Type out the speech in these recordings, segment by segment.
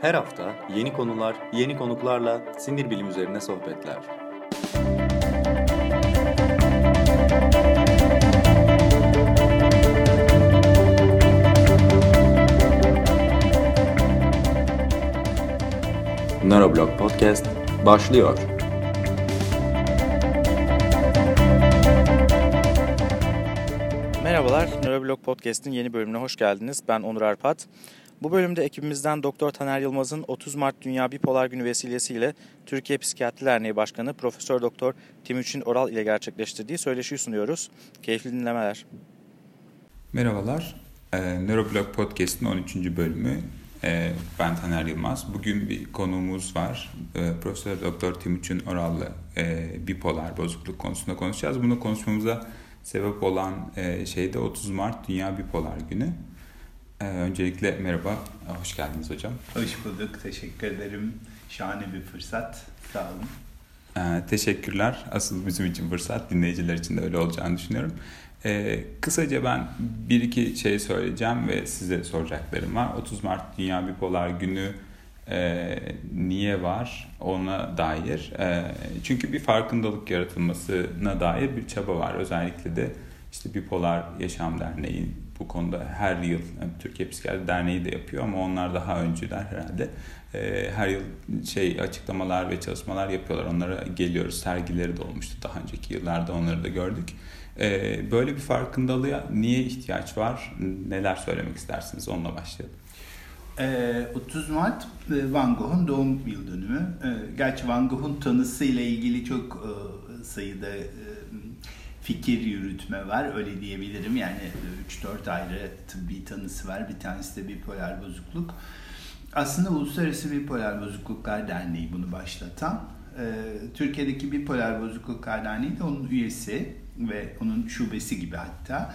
Her hafta yeni konular, yeni konuklarla sinir bilim üzerine sohbetler. Neuroblog Podcast başlıyor. Merhabalar, Neuroblog Podcast'in yeni bölümüne hoş geldiniz. Ben Onur Arpat. Bu bölümde ekibimizden Doktor Taner Yılmaz'ın 30 Mart Dünya Bipolar Günü vesilesiyle Türkiye Psikiyatri Derneği Başkanı Profesör Doktor Timuçin Oral ile gerçekleştirdiği söyleşiyi sunuyoruz. Keyifli dinlemeler. Merhabalar, e, Neuroblog Podcast'in 13. bölümü. E, ben Taner Yılmaz. Bugün bir konuğumuz var. E, Profesör Doktor Timuçin Oral'la e, bipolar bozukluk konusunda konuşacağız. Bunu konuşmamıza sebep olan e, şey de 30 Mart Dünya Bipolar Günü. E, öncelikle merhaba, hoş geldiniz hocam. Hoş bulduk, teşekkür ederim. Şahane bir fırsat, sağ olun. E, teşekkürler. Asıl bizim için fırsat, dinleyiciler için de öyle olacağını düşünüyorum. E, kısaca ben bir iki şey söyleyeceğim ve size soracaklarım var. 30 Mart Dünya Bipolar Günü e, niye var ona dair. E, çünkü bir farkındalık yaratılmasına dair bir çaba var. Özellikle de işte Bipolar Yaşam Derneği bu konuda her yıl Türkiye Psikiyatri Derneği de yapıyor ama onlar daha öncüler herhalde. E, her yıl şey açıklamalar ve çalışmalar yapıyorlar. Onlara geliyoruz. Sergileri de olmuştu daha önceki yıllarda onları da gördük. E, böyle bir farkındalığa niye ihtiyaç var? Neler söylemek istersiniz? Onunla başlayalım. 30 Mart Van Gogh'un doğum yıl dönümü. Gerçi Van Gogh'un tanısı ile ilgili çok sayıda fikir yürütme var öyle diyebilirim. Yani 3-4 ayrı tıbbi tanısı var. Bir tanesi de bipolar bozukluk. Aslında Uluslararası Bipolar Bozukluklar Derneği bunu başlatan. Türkiye'deki Bipolar Bozukluklar Derneği de onun üyesi ve onun şubesi gibi hatta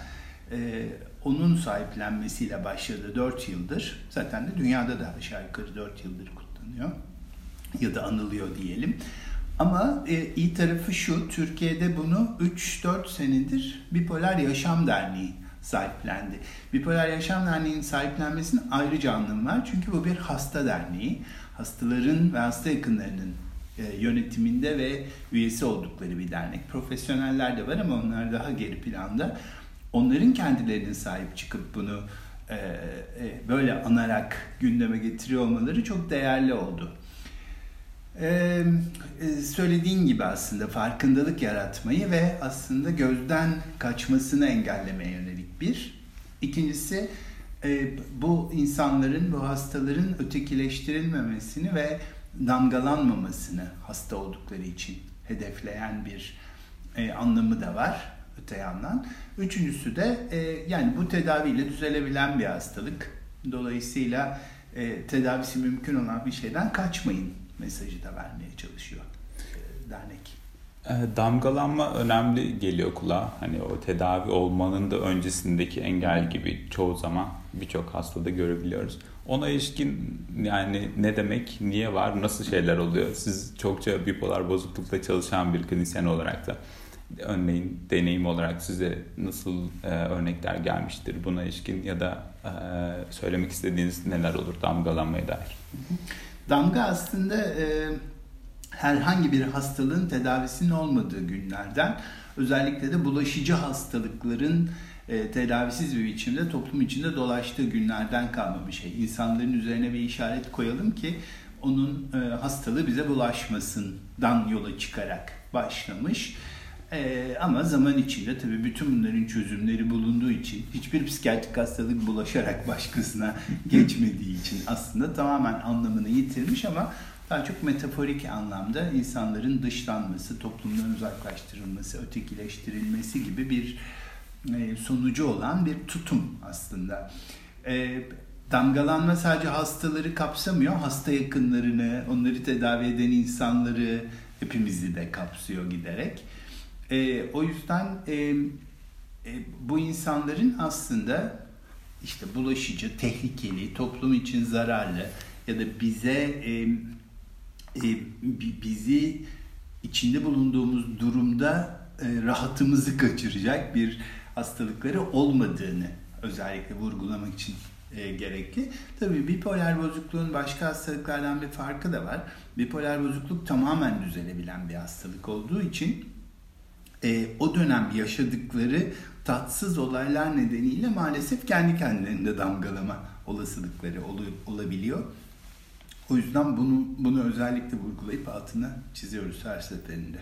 onun sahiplenmesiyle başladı 4 yıldır. Zaten de dünyada da aşağı yukarı 4 yıldır kutlanıyor. Ya da anılıyor diyelim. Ama e, iyi tarafı şu, Türkiye'de bunu 3-4 senedir Bipolar Yaşam Derneği sahiplendi. Bipolar Yaşam Derneği'nin sahiplenmesinin ayrıca anlamı var. Çünkü bu bir hasta derneği. Hastaların ve hasta yakınlarının e, yönetiminde ve üyesi oldukları bir dernek. Profesyoneller de var ama onlar daha geri planda onların kendilerinin sahip çıkıp bunu e, e, böyle anarak gündeme getiriyor olmaları çok değerli oldu. Ee, söylediğin gibi aslında farkındalık yaratmayı ve aslında gözden kaçmasını engellemeye yönelik bir. İkincisi e, bu insanların, bu hastaların ötekileştirilmemesini ve damgalanmamasını hasta oldukları için hedefleyen bir e, anlamı da var öte yandan. Üçüncüsü de e, yani bu tedaviyle düzelebilen bir hastalık. Dolayısıyla e, tedavisi mümkün olan bir şeyden kaçmayın mesajı da vermeye çalışıyor e, dernek. E, damgalanma önemli geliyor kulağa. Hani o tedavi olmanın da öncesindeki engel gibi çoğu zaman birçok hastada görebiliyoruz. Ona ilişkin yani ne demek, niye var, nasıl şeyler oluyor? Siz çokça bipolar bozuklukla çalışan bir klinisyen olarak da örneğin deneyim olarak size nasıl e, örnekler gelmiştir buna ilişkin ya da e, söylemek istediğiniz neler olur damgalanmaya dair? Damga aslında e, herhangi bir hastalığın tedavisinin olmadığı günlerden özellikle de bulaşıcı hastalıkların e, tedavisiz bir biçimde toplum içinde dolaştığı günlerden kalma bir şey. İnsanların üzerine bir işaret koyalım ki onun e, hastalığı bize bulaşmasından yola çıkarak başlamış. Ee, ama zaman içinde tabii bütün bunların çözümleri bulunduğu için hiçbir psikiyatrik hastalık bulaşarak başkasına geçmediği için aslında tamamen anlamını yitirmiş ama daha çok metaforik anlamda insanların dışlanması, toplumdan uzaklaştırılması, ötekileştirilmesi gibi bir e, sonucu olan bir tutum aslında. E, damgalanma sadece hastaları kapsamıyor, hasta yakınlarını, onları tedavi eden insanları hepimizi de kapsıyor giderek. E, o yüzden e, e, bu insanların aslında işte bulaşıcı, tehlikeli, toplum için zararlı ya da bize e, e, bizi içinde bulunduğumuz durumda e, rahatımızı kaçıracak bir hastalıkları olmadığını özellikle vurgulamak için e, gerekli. Tabii bipolar bozukluğun başka hastalıklardan bir farkı da var. Bipolar bozukluk tamamen düzelebilen bir hastalık olduğu için e, o dönem yaşadıkları tatsız olaylar nedeniyle maalesef kendi kendilerinde damgalama olasılıkları ol, olabiliyor. O yüzden bunu bunu özellikle vurgulayıp altına çiziyoruz her seferinde.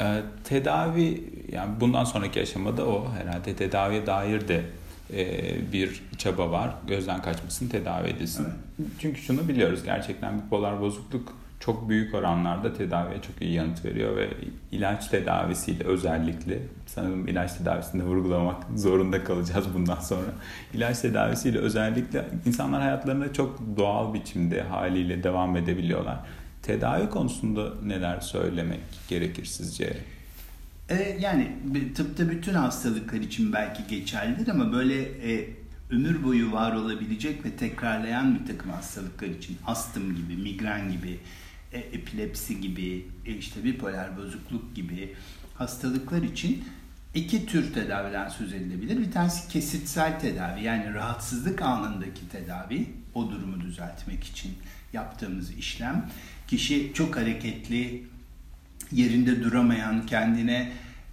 Ee, tedavi yani bundan sonraki aşamada o herhalde tedaviye dair de e, bir çaba var. Gözden kaçmasın, tedavi edilsin. Evet. Çünkü şunu biliyoruz gerçekten bipolar bozukluk çok büyük oranlarda tedaviye çok iyi yanıt veriyor ve ilaç tedavisiyle özellikle sanırım ilaç tedavisinde vurgulamak zorunda kalacağız bundan sonra. İlaç tedavisiyle özellikle insanlar hayatlarına çok doğal biçimde haliyle devam edebiliyorlar. Tedavi konusunda neler söylemek gerekir sizce? E, yani tıpta bütün hastalıklar için belki geçerlidir ama böyle e, ömür boyu var olabilecek ve tekrarlayan bir takım hastalıklar için astım gibi, migren gibi, e, epilepsi gibi, e, işte bipolar bozukluk gibi hastalıklar için iki tür tedaviden söz edilebilir. Bir tanesi kesitsel tedavi yani rahatsızlık anındaki tedavi o durumu düzeltmek için yaptığımız işlem. Kişi çok hareketli, yerinde duramayan, kendine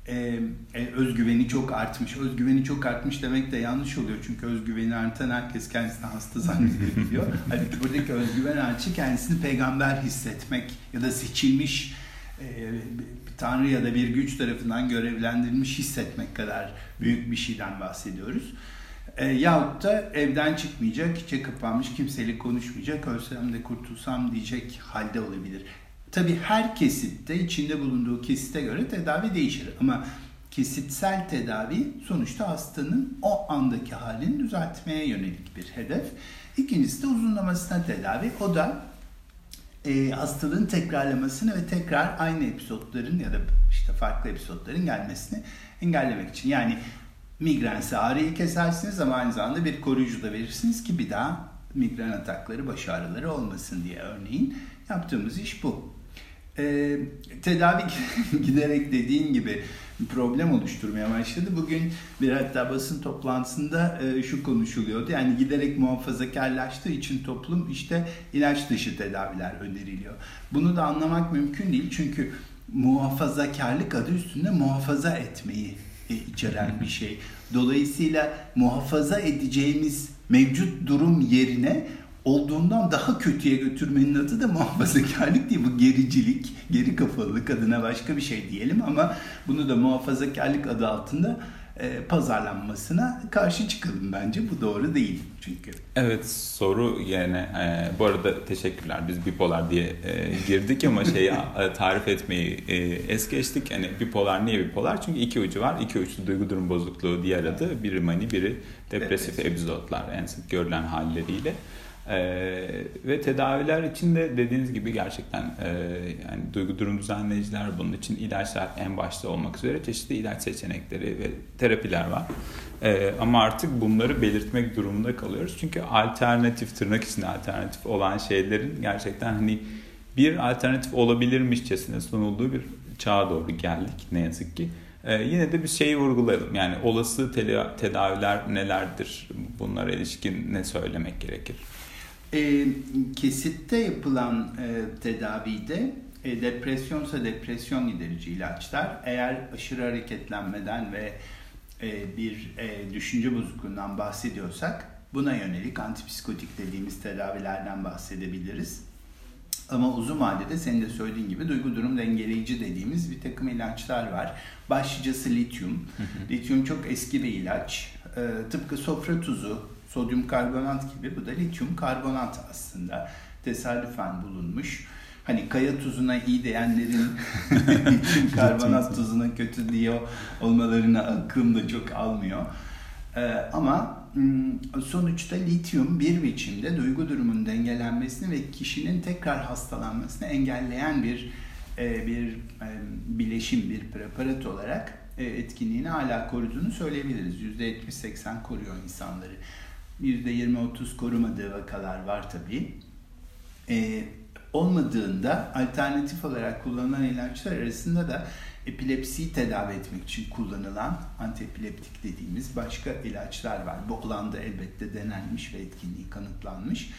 e, e, özgüveni çok artmış. Özgüveni çok artmış demek de yanlış oluyor. Çünkü özgüveni artan herkes kendisini hasta zannediyor. Halbuki buradaki özgüven artışı kendisini peygamber hissetmek ya da seçilmiş e, tanrı ya da bir güç tarafından görevlendirilmiş hissetmek kadar büyük bir şeyden bahsediyoruz. E, yahut da evden çıkmayacak, içe kapanmış, kimseyle konuşmayacak, ölsem de kurtulsam diyecek halde olabilir. Tabi her kesitte içinde bulunduğu kesite göre tedavi değişir ama kesitsel tedavi sonuçta hastanın o andaki halini düzeltmeye yönelik bir hedef. İkincisi de uzunlamasına tedavi. O da e, hastalığın tekrarlamasını ve tekrar aynı episodların ya da işte farklı episodların gelmesini engellemek için. Yani migrense ağrıyı kesersiniz ama aynı zamanda bir koruyucu da verirsiniz ki bir daha migren atakları, baş ağrıları olmasın diye örneğin yaptığımız iş bu. Ee, tedavi giderek dediğin gibi problem oluşturmaya başladı. Bugün bir hatta basın toplantısında e, şu konuşuluyordu. Yani giderek muhafazakarlaştığı için toplum işte ilaç dışı tedaviler öneriliyor. Bunu da anlamak mümkün değil çünkü muhafazakarlık adı üstünde muhafaza etmeyi e, içeren bir şey. Dolayısıyla muhafaza edeceğimiz mevcut durum yerine olduğundan daha kötüye götürmenin adı da muhafazakarlık değil. Bu gericilik, geri kafalılık adına başka bir şey diyelim ama bunu da muhafazakarlık adı altında e, pazarlanmasına karşı çıkalım bence. Bu doğru değil çünkü. Evet soru yine e, bu arada teşekkürler biz bipolar diye e, girdik ama şeyi tarif etmeyi e, es geçtik. Yani bipolar niye bipolar? Çünkü iki ucu var. İki uçlu duygu durum bozukluğu diğer adı. Biri mani biri depresif evet. epizotlar en sık görülen halleriyle. Ee, ve tedaviler için de dediğiniz gibi gerçekten e, yani duygu durum düzenleyiciler bunun için ilaçlar en başta olmak üzere çeşitli ilaç seçenekleri ve terapiler var. Ee, ama artık bunları belirtmek durumunda kalıyoruz. Çünkü alternatif tırnak içinde alternatif olan şeylerin gerçekten hani bir alternatif olabilirmişçesine sunulduğu bir çağa doğru geldik ne yazık ki. Ee, yine de bir şeyi vurgulayalım. Yani olası tedaviler nelerdir? Bunlara ilişkin ne söylemek gerekir? E, kesitte yapılan e, tedavide e, depresyonsa depresyon giderici ilaçlar eğer aşırı hareketlenmeden ve e, bir e, düşünce bozukluğundan bahsediyorsak buna yönelik antipsikotik dediğimiz tedavilerden bahsedebiliriz. Ama uzun vadede senin de söylediğin gibi duygu durum dengeleyici dediğimiz bir takım ilaçlar var. Başlıcası lityum. lityum çok eski bir ilaç. E, tıpkı sofra tuzu, sodyum karbonat gibi bu da lityum karbonat aslında tesadüfen bulunmuş. Hani kaya tuzuna iyi diyenlerin lityum karbonat tuzuna kötü diyor olmalarına akım da çok almıyor. Ee, ama sonuçta lityum bir biçimde duygu durumunun dengelenmesini ve kişinin tekrar hastalanmasını engelleyen bir e, bir e, bileşim, bir preparat olarak e, etkinliğini hala koruduğunu söyleyebiliriz. %70-80 koruyor insanları. %20-30 korumadığı vakalar var tabii. Ee, olmadığında alternatif olarak kullanılan ilaçlar arasında da epilepsiyi tedavi etmek için kullanılan antiepileptik dediğimiz başka ilaçlar var. Bu alanda elbette denenmiş ve etkinliği kanıtlanmış.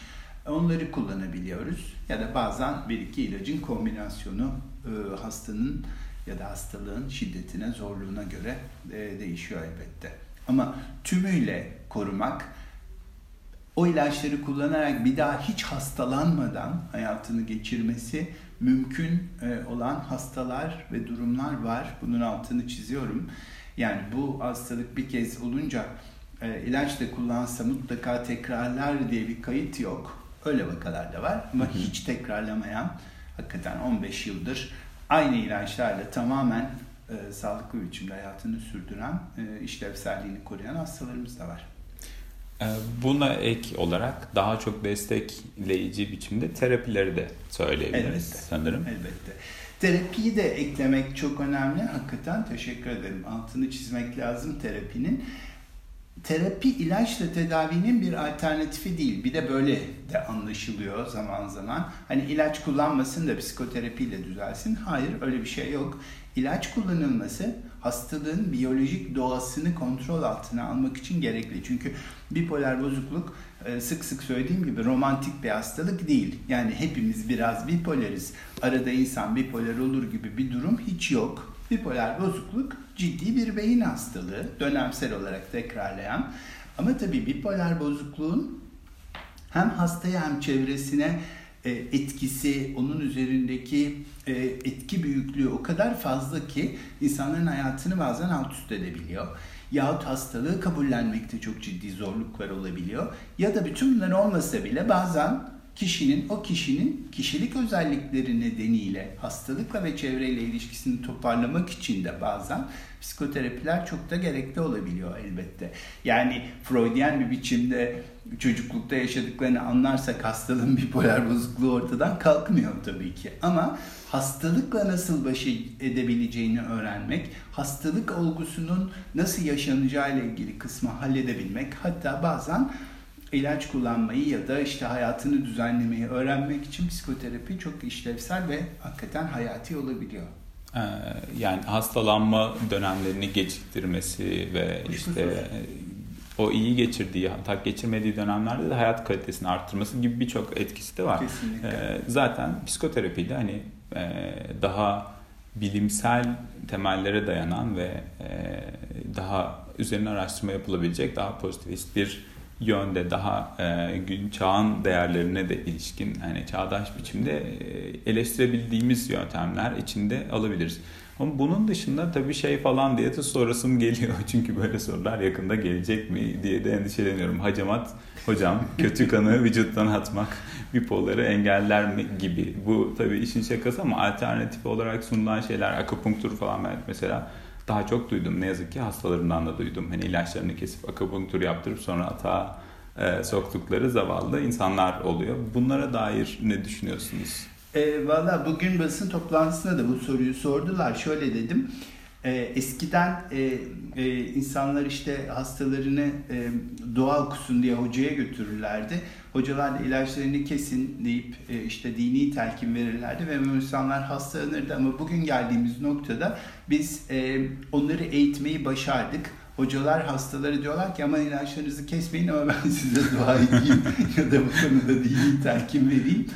Onları kullanabiliyoruz ya da bazen bir iki ilacın kombinasyonu e, hastanın ya da hastalığın şiddetine, zorluğuna göre e, değişiyor elbette. Ama tümüyle korumak, o ilaçları kullanarak bir daha hiç hastalanmadan hayatını geçirmesi mümkün e, olan hastalar ve durumlar var. Bunun altını çiziyorum. Yani bu hastalık bir kez olunca e, ilaç da kullansa mutlaka tekrarlar diye bir kayıt yok. Öyle vakalar da var ama hiç tekrarlamayan hakikaten 15 yıldır aynı ilaçlarla tamamen e, sağlıklı biçimde hayatını sürdüren, e, işlevselliğini koruyan hastalarımız da var. Ee, buna ek olarak daha çok destekleyici biçimde terapileri de söyleyebiliriz Elbette. sanırım. Elbette. Terapiyi de eklemek çok önemli. Hakikaten teşekkür ederim. Altını çizmek lazım terapinin. Terapi ilaçla tedavinin bir alternatifi değil. Bir de böyle de anlaşılıyor zaman zaman. Hani ilaç kullanmasın da psikoterapiyle düzelsin. Hayır öyle bir şey yok. İlaç kullanılması hastalığın biyolojik doğasını kontrol altına almak için gerekli. Çünkü bipolar bozukluk e, sık sık söylediğim gibi romantik bir hastalık değil. Yani hepimiz biraz bipolariz. Arada insan bipolar olur gibi bir durum hiç yok. Bipolar bozukluk ciddi bir beyin hastalığı, dönemsel olarak tekrarlayan. Ama tabii bipolar bozukluğun hem hastaya hem çevresine etkisi, onun üzerindeki e, etki büyüklüğü o kadar fazla ki insanların hayatını bazen alt üst edebiliyor. Yahut hastalığı kabullenmekte çok ciddi zorluklar olabiliyor. Ya da bütün bunlar olmasa bile bazen kişinin, o kişinin kişilik özellikleri nedeniyle hastalıkla ve çevreyle ilişkisini toparlamak için de bazen psikoterapiler çok da gerekli olabiliyor elbette. Yani Freudian bir biçimde çocuklukta yaşadıklarını anlarsak hastalığın bipolar bozukluğu ortadan kalkmıyor tabii ki. Ama hastalıkla nasıl baş edebileceğini öğrenmek, hastalık olgusunun nasıl yaşanacağı ile ilgili kısmı halledebilmek, hatta bazen ilaç kullanmayı ya da işte hayatını düzenlemeyi öğrenmek için psikoterapi çok işlevsel ve hakikaten hayati olabiliyor. Ee, yani hastalanma dönemlerini geciktirmesi ve işte o iyi geçirdiği hatta geçirmediği dönemlerde de hayat kalitesini arttırması gibi birçok etkisi de var. Kesinlikle. Ee, zaten psikoterapiyle hani e, daha bilimsel temellere dayanan ve e, daha üzerine araştırma yapılabilecek daha pozitivist bir yönde daha e, gün çağın değerlerine de ilişkin hani çağdaş biçimde e, eleştirebildiğimiz yöntemler içinde alabiliriz. Ama bunun dışında tabii şey falan diye de sorasım geliyor. Çünkü böyle sorular yakında gelecek mi diye de endişeleniyorum. Hacamat hocam kötü kanı vücuttan atmak bipoları engeller mi gibi. Bu tabii işin şakası ama alternatif olarak sunulan şeyler akupunktur falan mesela daha çok duydum. Ne yazık ki hastalarımdan da duydum. Hani ilaçlarını kesip akupunktur yaptırıp sonra atağa e, soktukları zavallı insanlar oluyor. Bunlara dair ne düşünüyorsunuz? E, Valla bugün basın toplantısında da bu soruyu sordular. Şöyle dedim. E, eskiden e, e, insanlar işte hastalarını e, doğal kusun diye hocaya götürürlerdi. Hocalar ilaçlarını kesin deyip e, işte dini telkin verirlerdi ve insanlar hastalanırdı. Ama bugün geldiğimiz noktada biz e, onları eğitmeyi başardık. Hocalar hastaları diyorlar ki ama ilaçlarınızı kesmeyin ama ben size dua edeyim ya da bu konuda dini telkin vereyim.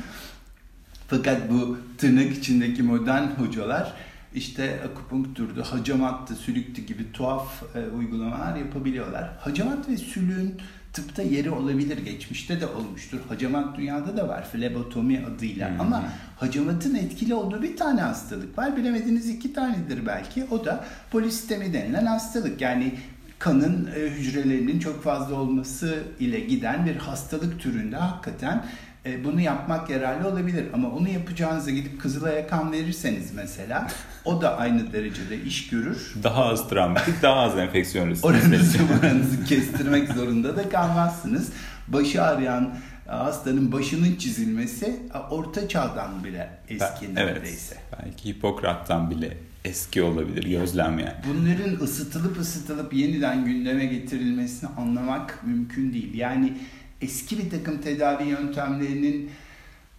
Fakat bu tırnak içindeki modern hocalar işte akupunkturdu, hacamattı, sülüktü gibi tuhaf e, uygulamalar yapabiliyorlar. Hacamat ve sülüğün tıpta yeri olabilir. Geçmişte de olmuştur. Hacamat dünyada da var. Flebotomi adıyla. Hmm. Ama hacamatın etkili olduğu bir tane hastalık var. Bilemediğiniz iki tanedir belki. O da polisistemi denilen hastalık. Yani kanın e, hücrelerinin çok fazla olması ile giden bir hastalık türünde hakikaten e, bunu yapmak yararlı olabilir. Ama onu yapacağınıza gidip Kızılay'a kan verirseniz mesela o da aynı derecede iş görür. Daha az travmatik, daha az enfeksiyon riski. Oranızı oranızı kestirmek zorunda da kalmazsınız. Başı ağrıyan hastanın başının çizilmesi orta çağdan bile eski Ben- neredeyse. Evet, belki Hipokrat'tan bile eski olabilir gözlem yani. Bunların ısıtılıp ısıtılıp yeniden gündeme getirilmesini anlamak mümkün değil. Yani eski bir takım tedavi yöntemlerinin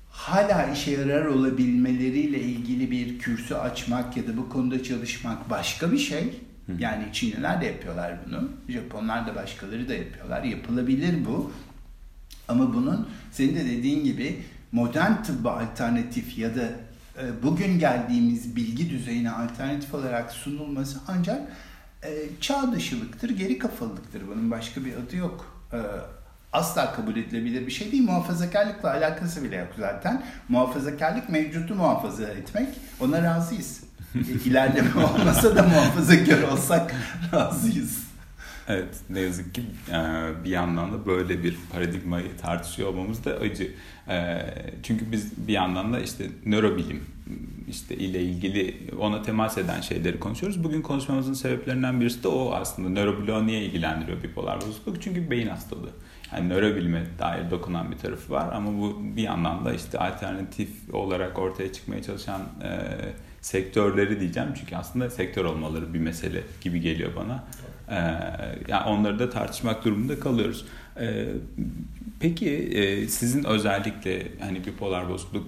hala işe yarar olabilmeleriyle ilgili bir kürsü açmak ya da bu konuda çalışmak başka bir şey. Yani Çinliler de yapıyorlar bunu. Japonlar da başkaları da yapıyorlar. Yapılabilir bu. Ama bunun senin de dediğin gibi modern tıbba alternatif ya da e, bugün geldiğimiz bilgi düzeyine alternatif olarak sunulması ancak e, çağ dışılıktır, geri kafalılıktır. Bunun başka bir adı yok. E, asla kabul edilebilir bir şey değil. Muhafazakarlıkla alakası bile yok zaten. Muhafazakarlık mevcutu muhafaza etmek. Ona razıyız. İlerleme olmasa da muhafazakar olsak razıyız. Evet ne yazık ki bir yandan da böyle bir paradigmayı tartışıyor olmamız da acı. Çünkü biz bir yandan da işte nörobilim işte ile ilgili ona temas eden şeyleri konuşuyoruz. Bugün konuşmamızın sebeplerinden birisi de o aslında. Nörobloğu niye ilgilendiriyor bipolar bozukluk? Çünkü beyin hastalığı. Yani nörobilime dair dokunan bir tarafı var ama bu bir yandan da işte alternatif olarak ortaya çıkmaya çalışan e, sektörleri diyeceğim. Çünkü aslında sektör olmaları bir mesele gibi geliyor bana. E, yani onları da tartışmak durumunda kalıyoruz. E, peki e, sizin özellikle hani bipolar bozukluk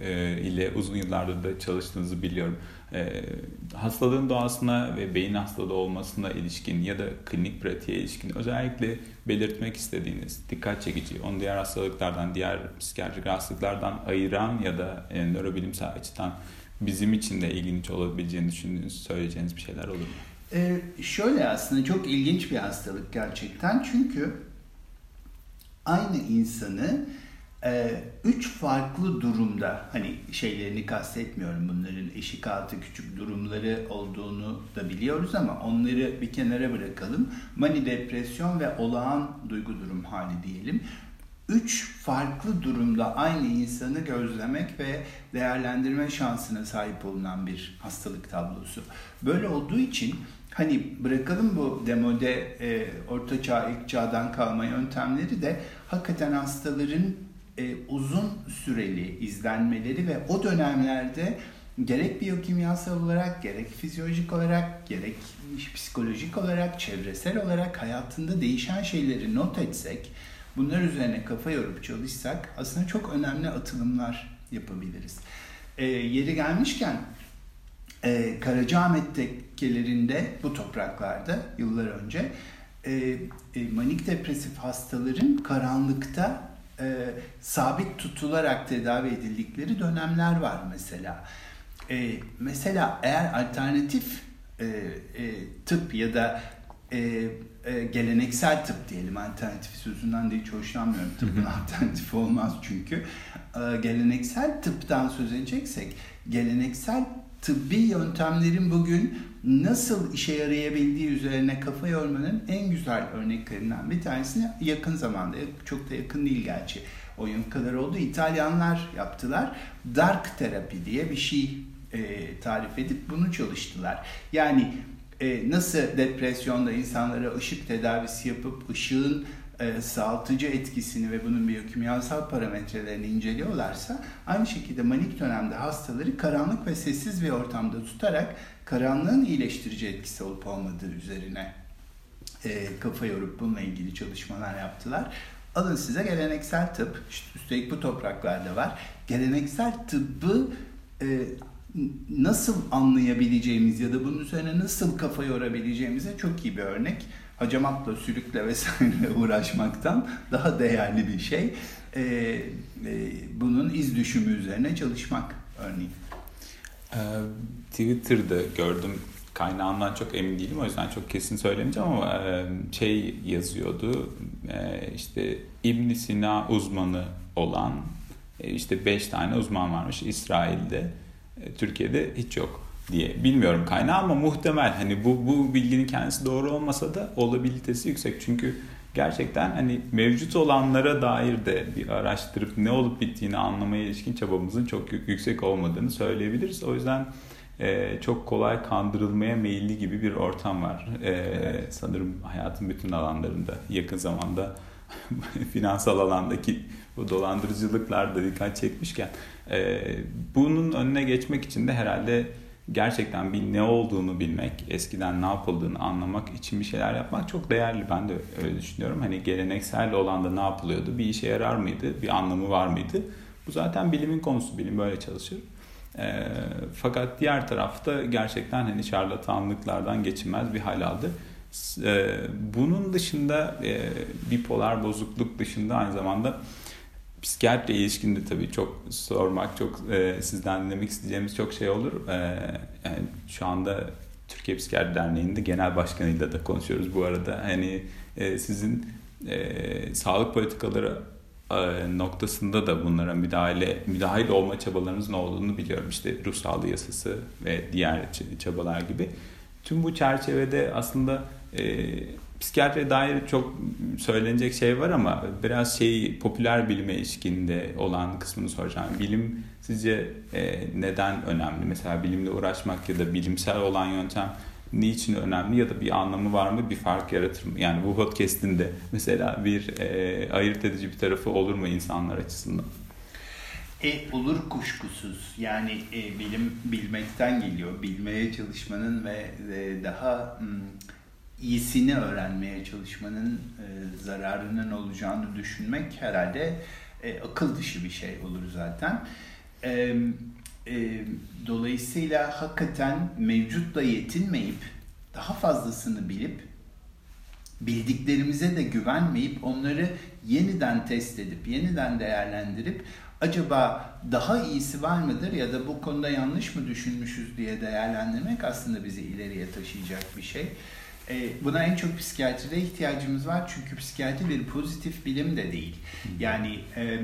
e, ile uzun yıllardır da çalıştığınızı biliyorum. E, hastalığın doğasına ve beyin hastalığı olmasına ilişkin ya da klinik pratiğe ilişkin özellikle belirtmek istediğiniz, dikkat çekici, onu diğer hastalıklardan, diğer psikiyatrik hastalıklardan ayıran ya da e, nörobilimsel açıdan bizim için de ilginç olabileceğini düşündüğünüz, söyleyeceğiniz bir şeyler olur mu? Ee, şöyle aslında çok ilginç bir hastalık gerçekten. Çünkü aynı insanı ee, üç farklı durumda hani şeylerini kastetmiyorum bunların eşik altı küçük durumları olduğunu da biliyoruz ama onları bir kenara bırakalım. Mani depresyon ve olağan duygu durum hali diyelim. Üç farklı durumda aynı insanı gözlemek ve değerlendirme şansına sahip olunan bir hastalık tablosu. Böyle olduğu için hani bırakalım bu demode e, orta çağ ilk çağdan kalma yöntemleri de hakikaten hastaların e, uzun süreli izlenmeleri ve o dönemlerde gerek biyokimyasal olarak, gerek fizyolojik olarak, gerek psikolojik olarak, çevresel olarak hayatında değişen şeyleri not etsek, bunlar üzerine kafa yorup çalışsak aslında çok önemli atılımlar yapabiliriz. E, yeri gelmişken e, Karacaahmet tekkelerinde bu topraklarda yıllar önce e, e, manik depresif hastaların karanlıkta e, sabit tutularak tedavi edildikleri dönemler var mesela. E, mesela eğer alternatif e, e, tıp ya da e, e, geleneksel tıp diyelim alternatif sözünden de hiç hoşlanmıyorum. Tıbbın alternatifi olmaz çünkü. E, geleneksel tıptan söz edeceksek geleneksel tıbbi yöntemlerin bugün nasıl işe yarayabildiği üzerine kafa yormanın en güzel örneklerinden bir tanesini yakın zamanda, çok da yakın değil gerçi o yıl kadar oldu. İtalyanlar yaptılar. Dark terapi diye bir şey e, tarif edip bunu çalıştılar. Yani e, nasıl depresyonda insanlara ışık tedavisi yapıp ışığın e, sağaltıcı etkisini ve bunun biyokimyasal parametrelerini inceliyorlarsa aynı şekilde manik dönemde hastaları karanlık ve sessiz bir ortamda tutarak karanlığın iyileştirici etkisi olup olmadığı üzerine e, kafa yorup bununla ilgili çalışmalar yaptılar. Alın size geleneksel tıp, işte üstelik bu topraklarda var. Geleneksel tıbbı e, nasıl anlayabileceğimiz ya da bunun üzerine nasıl kafa yorabileceğimize çok iyi bir örnek hacamatla, sülükle vesaire uğraşmaktan daha değerli bir şey. E, e, bunun iz düşümü üzerine çalışmak örneğin. Ee, Twitter'da gördüm kaynağından çok emin değilim o yüzden çok kesin söylemeyeceğim ama e, şey yazıyordu e, işte İbn Sina uzmanı olan e, işte 5 tane uzman varmış İsrail'de Türkiye'de hiç yok diye. Bilmiyorum kaynağı ama muhtemel. Hani bu, bu bilginin kendisi doğru olmasa da olabilitesi yüksek. Çünkü gerçekten hani mevcut olanlara dair de bir araştırıp ne olup bittiğini anlamaya ilişkin çabamızın çok yüksek olmadığını söyleyebiliriz. O yüzden e, çok kolay kandırılmaya meyilli gibi bir ortam var. E, evet. Sanırım hayatın bütün alanlarında yakın zamanda finansal alandaki bu dolandırıcılıklar da dikkat çekmişken e, bunun önüne geçmek için de herhalde gerçekten bir ne olduğunu bilmek, eskiden ne yapıldığını anlamak için bir şeyler yapmak çok değerli. Ben de öyle düşünüyorum. Hani geleneksel olan da ne yapılıyordu? Bir işe yarar mıydı? Bir anlamı var mıydı? Bu zaten bilimin konusu, bilim böyle çalışır. E, fakat diğer tarafta gerçekten hani şarlatanlıklardan geçilmez bir hal aldı. E, bunun dışında e, bipolar bozukluk dışında aynı zamanda psikiyatri ilişkin de tabii çok sormak, çok e, sizden dinlemek isteyeceğimiz çok şey olur. E, yani şu anda Türkiye Psikiyatri Derneği'nde genel başkanıyla da konuşuyoruz bu arada. Hani e, sizin e, sağlık politikaları e, noktasında da bunlara müdahale müdahil olma çabalarınızın olduğunu biliyorum. İşte ruh sağlığı yasası ve diğer çabalar gibi. Tüm bu çerçevede aslında e, psikiyatriye dair çok söylenecek şey var ama biraz şey popüler bilime ilişkinde olan kısmını soracağım. Bilim sizce e, neden önemli? Mesela bilimle uğraşmak ya da bilimsel olan yöntem niçin önemli ya da bir anlamı var mı bir fark yaratır mı? Yani bu podcast'in de mesela bir e, ayırt edici bir tarafı olur mu insanlar açısından? E, olur kuşkusuz. Yani e, bilim bilmekten geliyor. Bilmeye çalışmanın ve e, daha m, iyisini öğrenmeye çalışmanın e, zararının olacağını düşünmek herhalde e, akıl dışı bir şey olur zaten. E, e, dolayısıyla hakikaten mevcutla yetinmeyip daha fazlasını bilip bildiklerimize de güvenmeyip onları yeniden test edip yeniden değerlendirip acaba daha iyisi var mıdır ya da bu konuda yanlış mı düşünmüşüz diye değerlendirmek aslında bizi ileriye taşıyacak bir şey. E, buna en çok psikiyatride ihtiyacımız var çünkü psikiyatri bir pozitif bilim de değil. Yani e,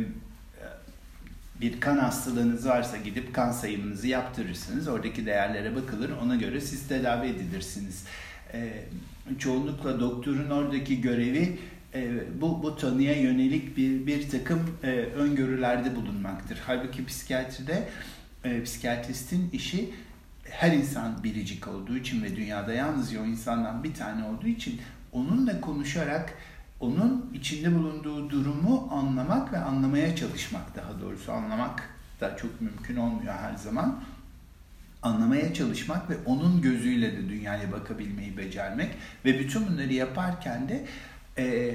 bir kan hastalığınız varsa gidip kan sayımınızı yaptırırsınız. Oradaki değerlere bakılır. Ona göre siz tedavi edilirsiniz. E, çoğunlukla doktorun oradaki görevi bu, bu tanıya yönelik bir, bir takım öngörülerde bulunmaktır. Halbuki psikiyatride psikiyatristin işi her insan biricik olduğu için ve dünyada yalnızca o insandan bir tane olduğu için onunla konuşarak onun içinde bulunduğu durumu anlamak ve anlamaya çalışmak daha doğrusu anlamak da çok mümkün olmuyor her zaman. Anlamaya çalışmak ve onun gözüyle de dünyaya bakabilmeyi becermek ve bütün bunları yaparken de e,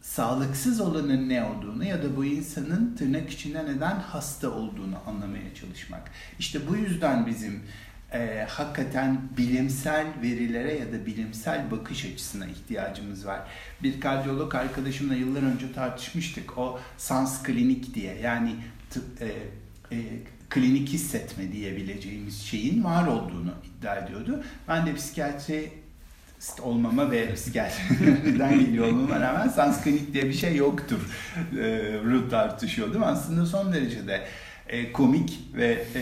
sağlıksız olanın ne olduğunu ya da bu insanın tırnak içinde neden hasta olduğunu anlamaya çalışmak. İşte bu yüzden bizim e, hakikaten bilimsel verilere ya da bilimsel bakış açısına ihtiyacımız var. Bir kardiyolog arkadaşımla yıllar önce tartışmıştık. O sans klinik diye yani tıp, e, e, klinik hissetme diyebileceğimiz şeyin var olduğunu iddia ediyordu. Ben de psikiyatri olmama ve psikiyatriden geliyor olmama rağmen sans klinik diye bir şey yoktur. E, tartışıyordum. Aslında son derece de e, komik ve e,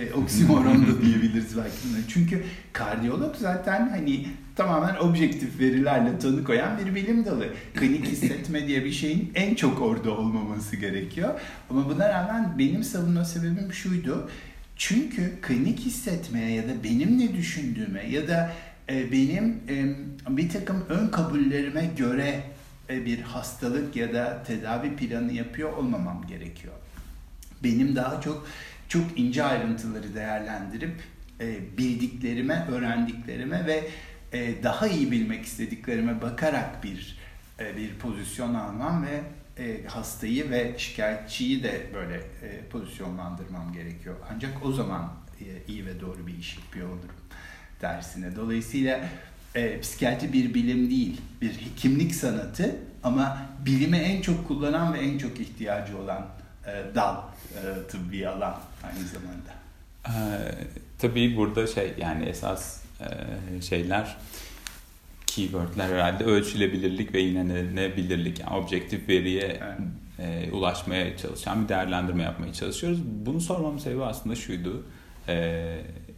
e, oksimoron da diyebiliriz belki. Çünkü kardiyolog zaten hani tamamen objektif verilerle tanı koyan bir bilim dalı. Klinik hissetme diye bir şeyin en çok orada olmaması gerekiyor. Ama buna rağmen benim savunma sebebim şuydu. Çünkü klinik hissetmeye ya da benim ne düşündüğüme ya da e, benim e, bir takım ön kabullerime göre e, bir hastalık ya da tedavi planı yapıyor olmamam gerekiyor benim daha çok çok ince ayrıntıları değerlendirip e, bildiklerime, öğrendiklerime ve e, daha iyi bilmek istediklerime bakarak bir e, bir pozisyon almam ve e, hastayı ve şikayetçiyi de böyle e, pozisyonlandırmam gerekiyor. Ancak o zaman e, iyi ve doğru bir iş yapıyor olurum dersine. Dolayısıyla e, psikiyatri bir bilim değil, bir hekimlik sanatı ama bilimi en çok kullanan ve en çok ihtiyacı olan e, dal e, tıbbi alan aynı zamanda. Ee, tabii burada şey yani esas e, şeyler keywordler herhalde ölçülebilirlik ve inanılabilirlik yani objektif veriye evet. e, ulaşmaya çalışan bir değerlendirme yapmaya çalışıyoruz. Bunu sormamın sebebi aslında şuydu. E,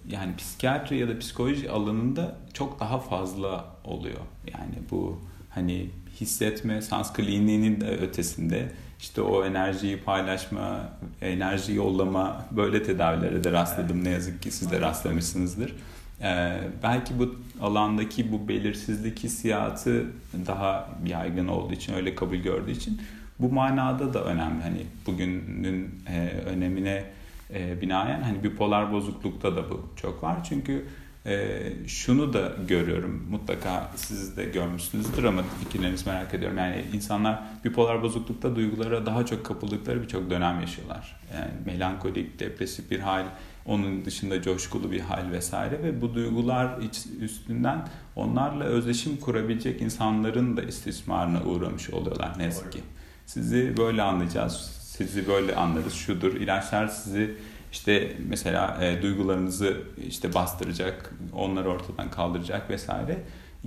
yani psikiyatri ya da psikoloji alanında çok daha fazla oluyor. Yani bu hani hissetme, sans kliniğinin de ötesinde işte o enerjiyi paylaşma, enerji yollama böyle tedavilere de rastladım. Ne yazık ki siz de rastlamışsınızdır. Ee, belki bu alandaki bu belirsizlik hissiyatı daha yaygın olduğu için, öyle kabul gördüğü için bu manada da önemli. Hani bugünün e, önemine e, binaen hani bipolar bozuklukta da bu çok var. Çünkü E, şunu da görüyorum. Mutlaka siz de görmüşsünüzdür ama fikirlerinizi merak ediyorum. Yani insanlar bipolar bozuklukta duygulara daha çok kapıldıkları birçok dönem yaşıyorlar. Yani melankolik, depresif bir hal, onun dışında coşkulu bir hal vesaire ve bu duygular üstünden onlarla özdeşim kurabilecek insanların da istismarına uğramış oluyorlar ne yazık ki. Sizi böyle anlayacağız. Sizi böyle anlarız. Şudur. İlaçlar sizi işte mesela e, duygularınızı işte bastıracak, onları ortadan kaldıracak vesaire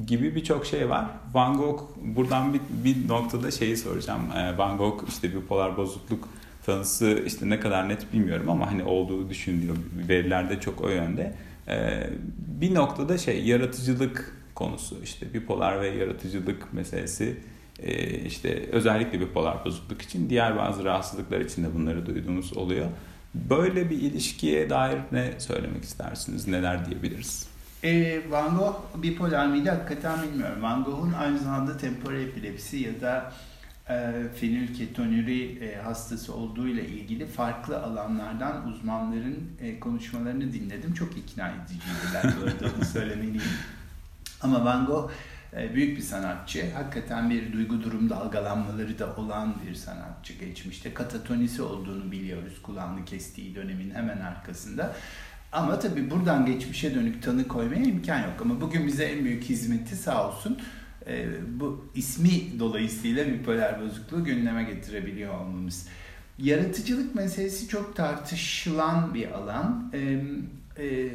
gibi birçok şey var. Van Gogh buradan bir, bir noktada şeyi soracağım. E, Van Gogh işte bipolar bozukluk tanısı işte ne kadar net bilmiyorum ama hani olduğu düşünülüyor. Verilerde çok o yönde. E, bir noktada şey yaratıcılık konusu işte bipolar ve yaratıcılık meselesi e, işte özellikle bipolar bozukluk için diğer bazı rahatsızlıklar için de bunları duyduğumuz oluyor. Böyle bir ilişkiye dair ne söylemek istersiniz? Neler diyebiliriz? E, Van Gogh bipolar mıydı hakikaten bilmiyorum. Van Gogh'un aynı zamanda temporal epilepsi ya da e, fenilketonuri e, hastası olduğu ile ilgili farklı alanlardan uzmanların e, konuşmalarını dinledim. Çok ikna ediciydiler bu arada onu söylemeliyim. Ama Van Gogh büyük bir sanatçı. Hakikaten bir duygu durum dalgalanmaları da olan bir sanatçı geçmişte. Katatonisi olduğunu biliyoruz kulağını kestiği dönemin hemen arkasında. Ama tabii buradan geçmişe dönük tanı koymaya imkan yok. Ama bugün bize en büyük hizmeti sağ olsun e, bu ismi dolayısıyla bipolar bozukluğu gündeme getirebiliyor olmamız. Yaratıcılık meselesi çok tartışılan bir alan. E, e,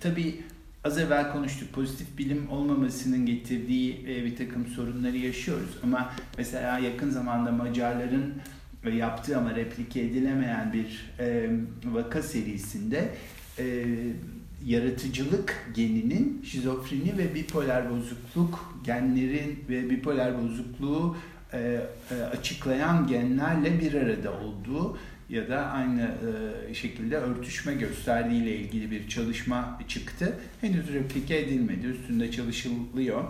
tabii az evvel konuştuk pozitif bilim olmamasının getirdiği e, bir takım sorunları yaşıyoruz. Ama mesela yakın zamanda Macarların yaptığı ama replike edilemeyen bir e, vaka serisinde e, yaratıcılık geninin şizofreni ve bipolar bozukluk genlerin ve bipolar bozukluğu e, e, açıklayan genlerle bir arada olduğu ya da aynı e, şekilde örtüşme gösterdiği ile ilgili bir çalışma çıktı. Henüz replike edilmedi. Üstünde çalışılıyor.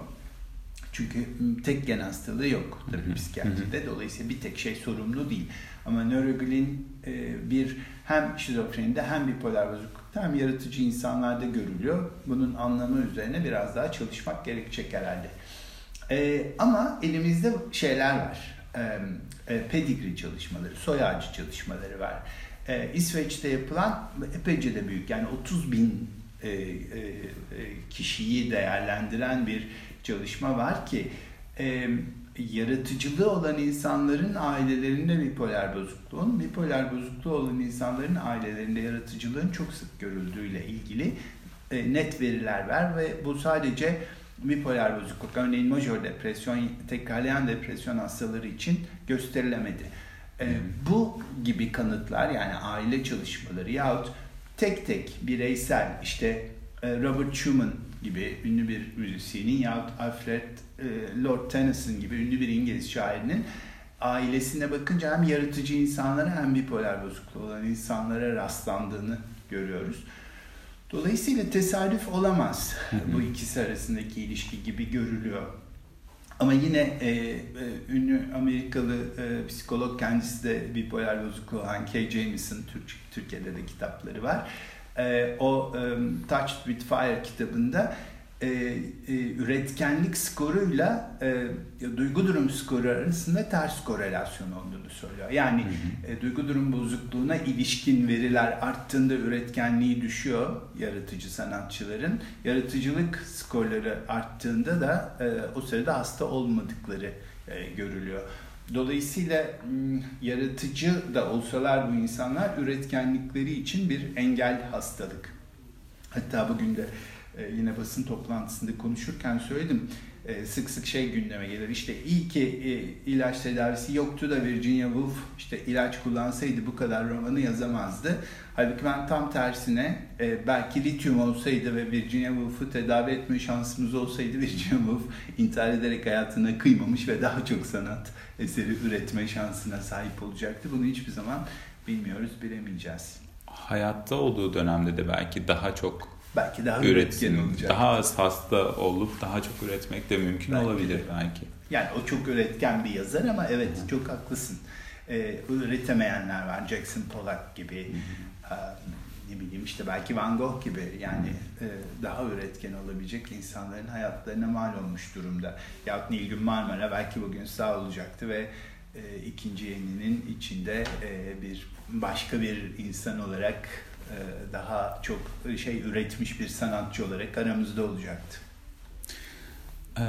Çünkü tek gen hastalığı yok tabii psikiyatride. Dolayısıyla bir tek şey sorumlu değil. Ama nöroglin e, bir hem şizofrenide hem bipolar bozuklukta hem yaratıcı insanlarda görülüyor. Bunun anlamı üzerine biraz daha çalışmak gerekecek herhalde. E, ama elimizde şeyler var. E, pedigree çalışmaları, soy ağacı çalışmaları var. E, İsveç'te yapılan epeyce de büyük yani 30 bin e, kişiyi değerlendiren bir çalışma var ki yaratıcılığı olan insanların ailelerinde bipolar bozukluğun, bipolar bozukluğu olan insanların ailelerinde yaratıcılığın çok sık görüldüğüyle ilgili net veriler var ve bu sadece bipolar bozukluk, örneğin major depresyon, tekrarlayan depresyon hastaları için gösterilemedi. E, bu gibi kanıtlar yani aile çalışmaları yahut tek tek bireysel işte e, Robert Schumann gibi ünlü bir müzisyenin yahut Alfred e, Lord Tennyson gibi ünlü bir İngiliz şairinin ailesine bakınca hem yaratıcı insanlara hem bipolar bozukluğu olan insanlara rastlandığını görüyoruz. Dolayısıyla tesadüf olamaz bu ikisi arasındaki ilişki gibi görülüyor. Ama yine e, e, ünlü Amerikalı e, psikolog kendisi de bipolar bozukluğu olan Kay Jamison, Türk, Türkiye'de de kitapları var. E, o e, Touched with Fire kitabında e, e, üretkenlik skoruyla e, duygu durum skoru arasında ters korelasyon olduğunu söylüyor. Yani hı hı. E, duygu durum bozukluğuna ilişkin veriler arttığında üretkenliği düşüyor yaratıcı sanatçıların. Yaratıcılık skorları arttığında da e, o sırada hasta olmadıkları e, görülüyor. Dolayısıyla yaratıcı da olsalar bu insanlar üretkenlikleri için bir engel hastalık. Hatta bugün de e, yine basın toplantısında konuşurken söyledim. E, sık sık şey gündeme gelir. İşte iyi ki e, ilaç tedavisi yoktu da Virginia Woolf işte ilaç kullansaydı bu kadar romanı yazamazdı. Halbuki ben tam tersine belki lityum olsaydı ve Virginia Woolf'u tedavi etme şansımız olsaydı Virginia Woolf intihar ederek hayatına kıymamış ve daha çok sanat eseri üretme şansına sahip olacaktı. Bunu hiçbir zaman bilmiyoruz, bilemeyeceğiz. Hayatta olduğu dönemde de belki daha çok belki daha üretken olacak. Daha az hasta olup daha çok üretmek de mümkün belki olabilir de. belki. Yani o çok üretken bir yazar ama evet Hı. çok haklısın. Ee, üretemeyenler var. Jackson Pollock gibi. Hı. ne bileyim işte belki Van Gogh gibi yani e, daha üretken olabilecek insanların hayatlarına mal olmuş durumda. Yahut Nilgün Marmara belki bugün sağ olacaktı ve e, ikinci yeninin içinde e, bir başka bir insan olarak daha çok şey üretmiş bir sanatçı olarak aramızda olacaktı. Ee,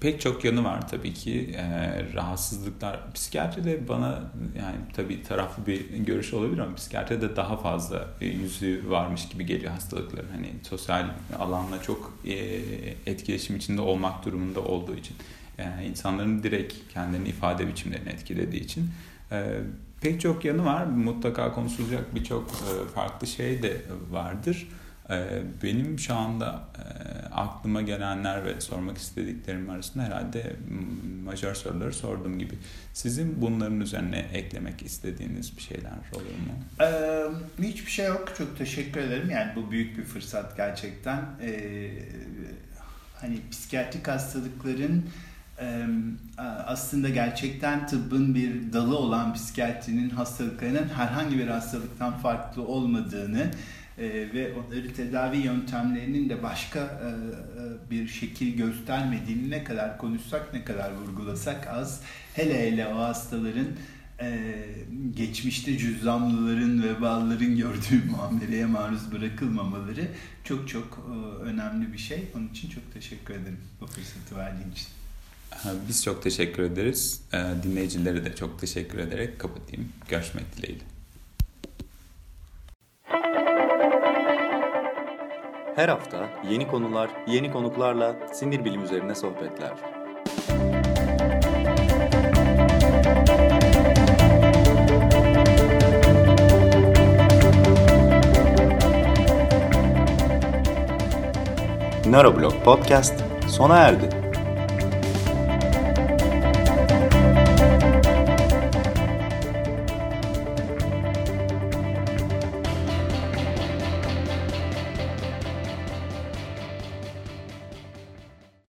pek çok yanı var tabii ki. Ee, rahatsızlıklar, psikiyatride bana yani tabii taraflı bir görüş olabilir ama psikiyatride daha fazla e, yüzü varmış gibi geliyor hastalıkların. Hani sosyal alanla çok e, etkileşim içinde olmak durumunda olduğu için. Yani insanların direkt kendilerini ifade biçimlerini etkilediği için. Ee, pek çok yanı var. Mutlaka konuşulacak birçok e, farklı şey de vardır. Ee, benim şu anda e, aklıma gelenler ve sormak istediklerim arasında herhalde majör soruları sorduğum gibi. Sizin bunların üzerine eklemek istediğiniz bir şeyler olur mu? Ee, hiçbir şey yok. Çok teşekkür ederim. Yani bu büyük bir fırsat gerçekten. Ee, hani psikiyatrik hastalıkların aslında gerçekten tıbbın bir dalı olan psikiyatrinin hastalıklarının herhangi bir hastalıktan farklı olmadığını e, ve onları tedavi yöntemlerinin de başka e, e, bir şekil göstermediğini ne kadar konuşsak ne kadar vurgulasak az. Hele hele o hastaların geçmişte cüzzamlıların ve balların gördüğü muameleye maruz bırakılmamaları çok çok önemli bir şey. Onun için çok teşekkür ederim bu fırsatı verdiğin için. Biz çok teşekkür ederiz. Dinleyicilere de çok teşekkür ederek kapatayım. Görüşmek dileğiyle. Her hafta yeni konular, yeni konuklarla sinir bilim üzerine sohbetler. Neuroblog Podcast sona erdi.